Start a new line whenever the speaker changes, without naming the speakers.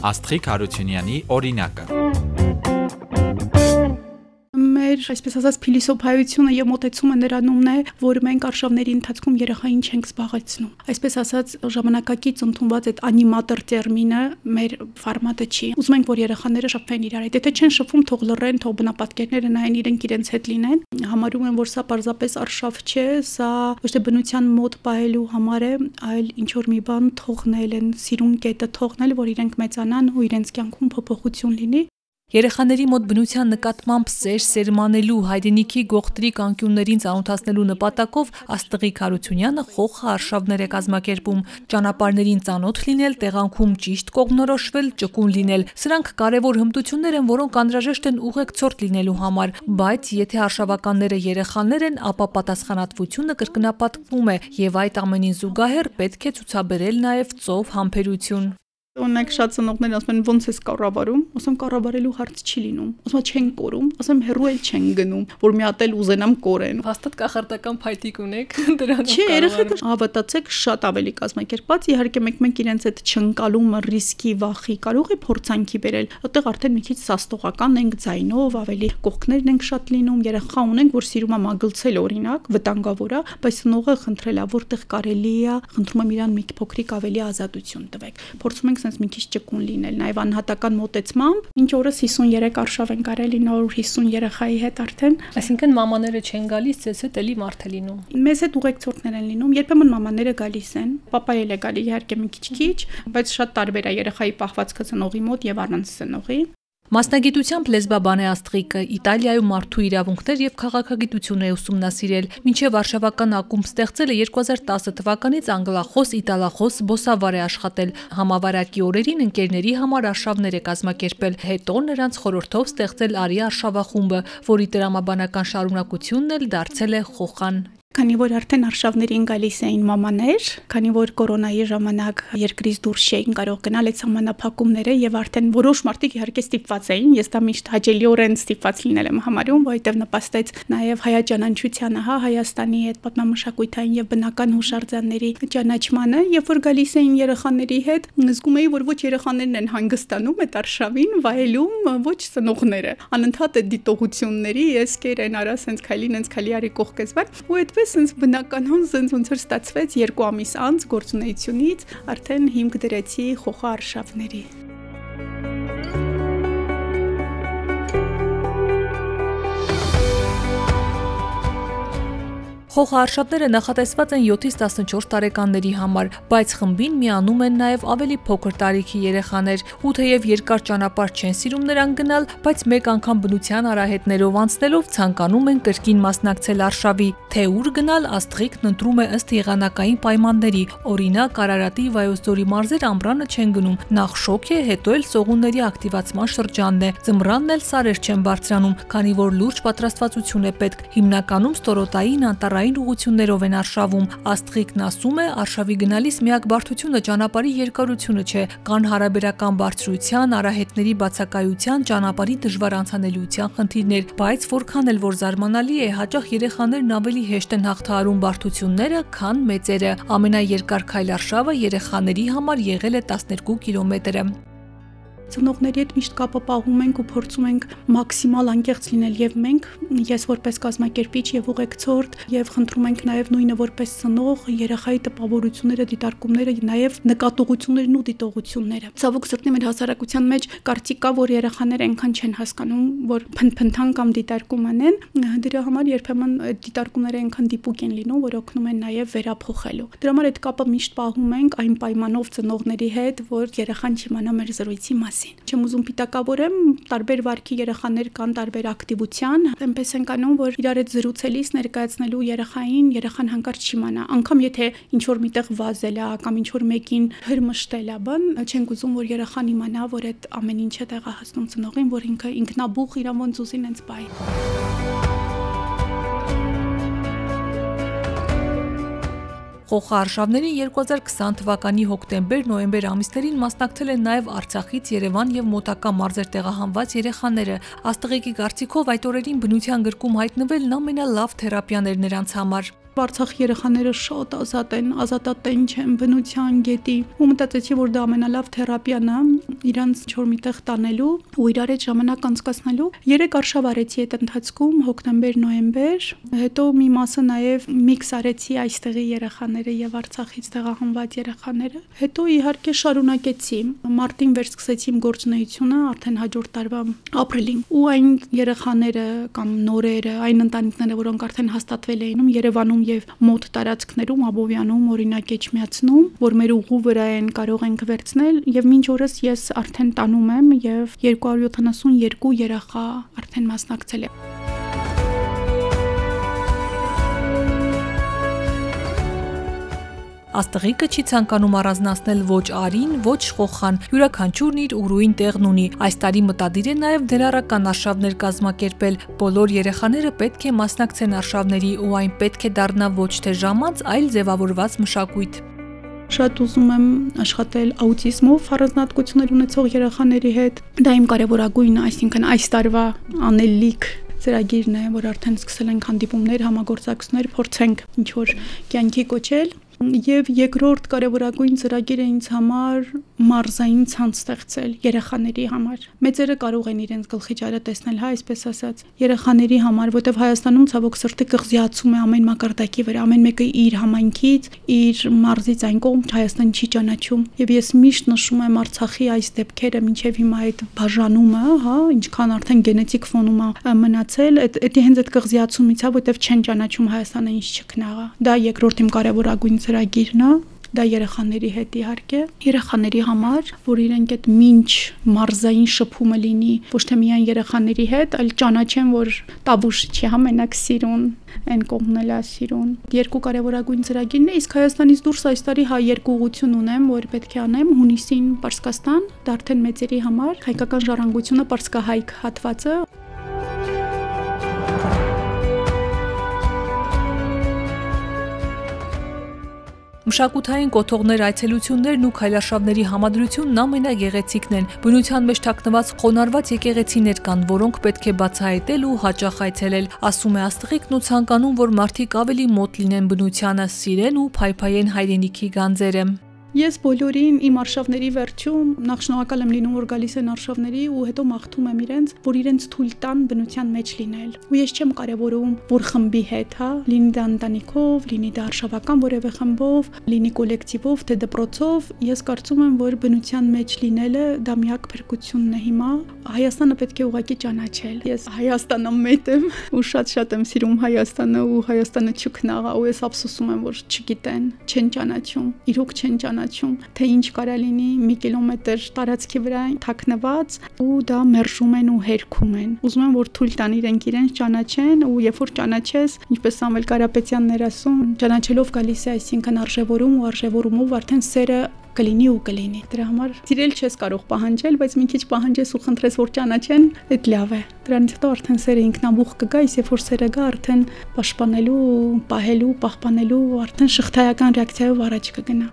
Աստղիկ Հարությունյանի օրինակը
մեր, այսպես ասած, փիլիսոփայությունը եւ մոտեցումը նրանումն է, որ մենք արշավների ընթացքում երեխային չենք զբաղեցնում։ Այսպես ասած, ժամանակակից ընդունված այդ անիմատոր տերմինը մեր ֆորմատը չի։ Ուզում ենք, որ երեխաները շփվեն իրար հետ։ Եթե չեն շփվում, թող լռեն, թող բնապատկերները նայեն իրենք իրենց հետ լինեն։ Համարում եմ, որ սա պարզապես արշավ չէ, սա ոչ թե բնության մոտ պահելու համար է, այլ ինչ որ մի բան թողնել են, սիրուն կետը թողնել, որ իրենք մեծանան ու իրենց կյանքում փոփոխություն լինի։
Երեխաների մոտ բնության նկատմամբ սեր սերմանելու հայրենիքի գողտրիկ անկյուններին ծանոթացնելու նպատակով Աստղիկ Հարությունյանը խոխը արշավներ է կազմակերպում, ճանապարհներին ծանոթ լինել, տեղանքում ճիշտ կողմնորոշվել, ճկուն լինել։ Սրանք կարևոր հմտություններ են, որոնք անհրաժեշտ են ուղեկցորդ լինելու համար, բայց եթե արշավականները երեխաներ են, ապա պատասխանատվությունը կրկնապատկվում է եւ այդ ամենին զուգահեռ պետք է ցուցաբերել նաեւ ծով համբերություն։
Օրինակ շատ ծնողներ ասում են ոնց է կառավարում, ասում կառավարելու հարց չի լինում։ Ասում չեն կորում, ասում հերո էլ չեն գնում, որ մի հատ էլ ուզենամ կորեն։
Հաստատ կախարդական փայտիկ ունեք դրանով։
Չէ, երեխեքը հավատացեք շատ ավելի կազմակերպած, իհարկե մեկ-մեկ իրենց այդ չընկալումը, ռիսկի, վախի կարող է փորձանքի բերել։ Այդտեղ արդեն մի քիչ սաստողական ենք ձայնով, ավելի կողքներն ենք շատ լինում, երեխա ունենք, որ սիրում է մագլցել օրինակ, վտանգավոր է, բայց նողը խնդրել է, որտեղ կարելի է, խնդրում եմ իրան մի փոքրիկ ավելի ազատություն տվեք։ Փորձում ենք ենք sense մի քիչ ճկուն լինել, նաև անհատական մոտեցմամբ։ Ինչ օրս 53 արշավ են կարելի նոր 50 երեխայի հետ արդեն։
Այսինքն մամաները չեն գալիս, ցես հետ էլի մարդ է լինում։
Մեզ հետ ուղեկցորդներ են լինում, երբեմն մամաները գալիս են, papaել է գալի իհարկե մի քիչ-քիչ, բայց շատ տարբեր է երեխայի պահվածքը ծնողի մոտ եւ առանց ծնողի։
Մասնագիտությամբ լեզբաբան է Աստղիկը, Իտալիայում մարդու իրավունքներ եւ քաղաքագիտություն է ուսումնասիրել։ Մինչեւ արշավական ակումբ ստեղծել է 2010 թվականից անգլախոս, իտալախոս բոսավար է աշխատել։ Համավարակի օրերին ընկերների համար արշավներ է կազմակերպել։ Հետո նրանց խորհրդով ստեղծել Արի արշավախումբը, որի տրամաբանական շարունակությունն էլ դարձել է Խոխան
Քանի որ արդեն արշավներին գալիս էին մամաներ, քանի որ կորոնայի ժամանակ երկրից դուրս չէին կարող գնալ այդ համանախապակումները եւ արդեն որոշ մարդիկ իհարկե ստիպված էին, ես դա միշտ հաճելիորեն ստիպված լինել եմ համարում, որովհետեւ նպաստեց նաեւ հայաճանանչությանը, հա, Հայաստանի հետ պատմամշակութային եւ բնական հուշարձանների ճանաչմանը, երբ որ գալիս էին երեխաների հետ, զգում էի, որ ոչ երեխաներն են հանգստանում այդ արշավին, վայելում, ոչ ծնողները։ Անընդհատ այդ դիտողությունների ես կերեն արա սենց քայլին, սենց քայլի արի կողքեզ ու այդ այդպես ինձ բնականon զենց ոնց որ ստացվեց երկու ամիս անց գործունեությունից արդեն հիմք դրեցի խոխա արշավների
Խոխարշավները նախատեսված են 7-ից 14 տարեկանների համար, բայց խմբին միանում են նաև ավելի փոքր տարիքի երեխաներ, ու թեև երկար ճանապարհ չեն սիրում նրան գնալ, բայց մեկ անգամ բնության արահետներով անցնելով ցանկանում են կրկին մասնակցել արշավի, թե ուր գնալ աստղիկն ընտրում է ըստ եղանակային պայմանների, օրինակ Արարատի Վայոց-Ձորի մարզեր ամռանը չեն գնում, նախ շոկ է, հետո էլ սողունների ակտիվացման շրջանն է, ձմռանն էլ սարեր չեն բարձրանում, քանի որ լուրջ պատրաստվածություն է պետք, հիմնականում ստորոտային անտառ ճանապարհային ուղություններով են արշավում։ Աստղիկն ասում է, արշավի գնալիս միակ բարդությունը ճանապարհի երկարությունը չէ, կան հարաբերական բարձրության, արահետների բացակայության, ճանապարհի դժվար անցանելիության խնդիրներ, բայց որքան էլ որ զարմանալի է, հաճախ երեխաներն ավելի հեշտ են հաղթահարում բարդությունները, քան մեծերը։ Ամենաերկար քայլ արշավը երեխաների համար եղել է 12 կիլոմետրը
ծնողների հետ միշտ կապը պահում ենք ու փորձում ենք մաքսիմալ անկեղծ լինել եւ մենք ես որպես կազմակերպիչ եւ ուղեկցորդ եւ խնդրում ենք նաեւ նույնը որպես ծնող երեխայի տպավորությունները, դիտարկումները, նաեւ նկատողություններն ու դիտողությունները։ Ցավոք սրտի մեր հասարակության մեջ կարծիք կա, որ երեխաները այնքան չեն հասկանում, որ փնփնթան կամ դիտարկում անեն, դրա համար երբեմն դիտարկումները այնքան դիպուկ են լինում, որ օգնում են նաեւ վերափոխելու։ Դրա համար այդ կապը միշտ պահում ենք այն պայմանով ծնողների հետ, որ երեխան չիմանա մեր զրույցի մասին մասին։ Չեմ ուզում պիտակավորեմ, տարբեր վարքի երեխաներ կան տարբեր ակտիվության, այնպես են կանում, որ իրար հետ զրուցելիս ներկայացնելու երեխային երեխան հանկարծ չիմանա, անկամ եթե ինչ որ միտեղ վազել է կամ ինչ որ մեկին հրմշտել է, բան, չենք ուզում, որ երեխան իմանա, որ այդ ամեն ինչը տեղահասնում ծնողին, որ ինքը ինքնաբուխ իրան ոնց ուզին հենց բայ։
Խոխարշավներին 2020 թվականի հոկտեմբեր-նոյեմբեր ամիսներին մասնակցել են նաև Արցախից Երևան եւ մոտակա մարզեր տեղահանված երեխաները։ Աստղիկի կարծիքով այդ օրերին բնության գրկում հայտնվելն ամենալավ թերապիան էր նրանց համար։
Արցախ երեխաները շատ ազատ են, ազատատենչ են, բնության գետի։ Ու մտածեցի, որ դա ամենալավ թերապիան է իրանց չոր միտեղ տանելու ու իրար հետ ժամանակ անցկасնելու։ Երեք արշավ արեցի այդ ընթացքում հոկտեմբեր, նոյեմբեր, հետո մի մասը նաև միքս արեցի այստեղի երեխաները եւ Արցախից տեղահանված երեխաները։ Հետո իհարկե շարունակեցի։ Մարտին վերսկսեցի իմ գործունեությունը արդեն հաջորդ տարվա ապրիլին։ Ու այն երեխաները կամ նորերը, այն ընտանիքները, որոնք արդեն հաստատվել էին Երևանում եւ մոտ տարածքներում Աբովյանում օրինակ Էջմիածնում, որ մեր ուղու վրա են կարող ենք վերցնել եւ մինչ օրս ես արդեն տանում եմ եւ 272 երեխա արդեն մասնակցել է։
Աստղիկը չի ցանկանում առանձնացնել ոչ Արին, ոչ Խոխան։ Յուրաքանչյուրն իր ուրույն տեղն ունի։ Այս տարի մտադիր է նաև դերարական արշավներ կազմակերպել։ Բոլոր երեխաները պետք է մասնակցեն արշավների ու այն պետք է դառնա ոչ թե ժամանց, այլ ձևավորված մշակույթ։
Շատ ուզում եմ աշխատել աուտիզմով առանձնատկություններ ունեցող երեխաների հետ։ Դա իմ կարևորագույն, այսինքն այս տարվա անելիք ծրագիրն է, որ արդեն սկսել ենք հանդիպումներ, համագործակցություններ, փորձենք ինչ որ կյանքի կոչել Եվ երկրորդ կարևորագույն ծրագիրը ինձ համար մարզային ցանց ստեղծել երեխաների համար։ Մեծերը կարող են իրենց գլխի ճարը տեսնել, հա, այսպես ասած, երեխաների համար, որտեվ Հայաստանում ցավոք սրտի կղզիացում է ամեն մակարդակի վրա, ամեն մեկը իր համայնքից, իր մարզից այն կողմ Հայաստան չի ճանաչում։ Եվ ես միշտ նշում եմ Արցախի այս դեպքերը, ինչև հիմա այդ բաժանումը, հա, ինչքան արդեն գենետիկ ֆոնում է մնացել, այդ հենց այդ կղզիացումից է, որտեվ չեն ճանաչում Հայաստանը ինչ չքնաղա։ Դա երկրորդ իմ կարևորագույն ծրագիրն է դա երեխաների հետ իհարկե երեխաների համար որ իրենք այդ մինչ մարզային շփումը լինի ոչ թե միայն երեխաների հետ այլ ճանաչեն որ տաբուշ չի համենակ սիրուն այն կողմն էլ է սիրուն երկու կարևորագույն ծրագիրն է իսկ Հայաստանից դուրս այս տարի հա երկու ուղություն ունեմ որ պետք է անեմ հունիսին Պարսկաստան դա արդեն մեծերի համար հայկական ժառանգությունը Պարսկահայք հատվածը
Մշակութային կոթողներ, այցելություններն ու քայլարշավների համադրությունն ամենագեղեցիկն են։ Բնության մեջ թաքնված խոնարհված եկեղեցիներ կան, որոնք պետք է բացահայտել ու հաճախ այցելել, ասում է Աստղիկն ու ցանկանում, որ մարդիկ ավելի մոտ լինեն բնությանը, սիրեն ու փայփայեն հայրենիքի գանձերը։
Ես բոլորին իմ արշավների վերջում նախ շնորհակալ եմ լինում, որ գալիս են արշավների ու հետո մաղթում եմ իրենց, որ իրենց թույլ տան բնության մեջ լինել։ Ու ես չեմ կարևորում, որ խմբի հետ, հա, լինի դա ընտանիքով, լինի դա արշավական որևէ խմբով, լինի կոլեկտիվով, թե դպրոցով, ես կարծում եմ, որ բնության մեջ լինելը դա միակ փրկությունն է հիմա։ Հայաստանը պետք է ուղակի ճանաչել։ Ես Հայաստանը մետ եմ ու շատ-շատ եմ սիրում Հայաստանը ու Հայաստանը չքնաղա ու ես ափսոսում եմ, որ չգիտեն, չեն ճանաչում։ Իրոք չեն ճանաչում ճանաչում, թե ինչ կարա լինի մի կիլոմետր տարածքի վրա թաքնված ու դա մերժում են ու հերքում են։ Ուզում են որ թույլ տան իրենք իրենց ճանաչեն ու երբ որ ճանաչես, ինչպես Սամվել Կարապետյանն էր ասում, ճանաչելով գալիս է այսինքն արժևորում ու արժևորումով արդեն սերը կլինի ու կլինի։ Դրա համար սիրել չես կարող պահանջել, բայց մի քիչ պահանջես ու խնդրես որ ճանաչեն, այդ լավ է։ Դրանից հետո արդեն սերը ինքնաբուխ կգա, իսկ երբ որ սերը գա, արդեն պաշտպանելու, պահելու, պահպանելու, արդեն շղթայական ռեակցիայով առաջ կգնա։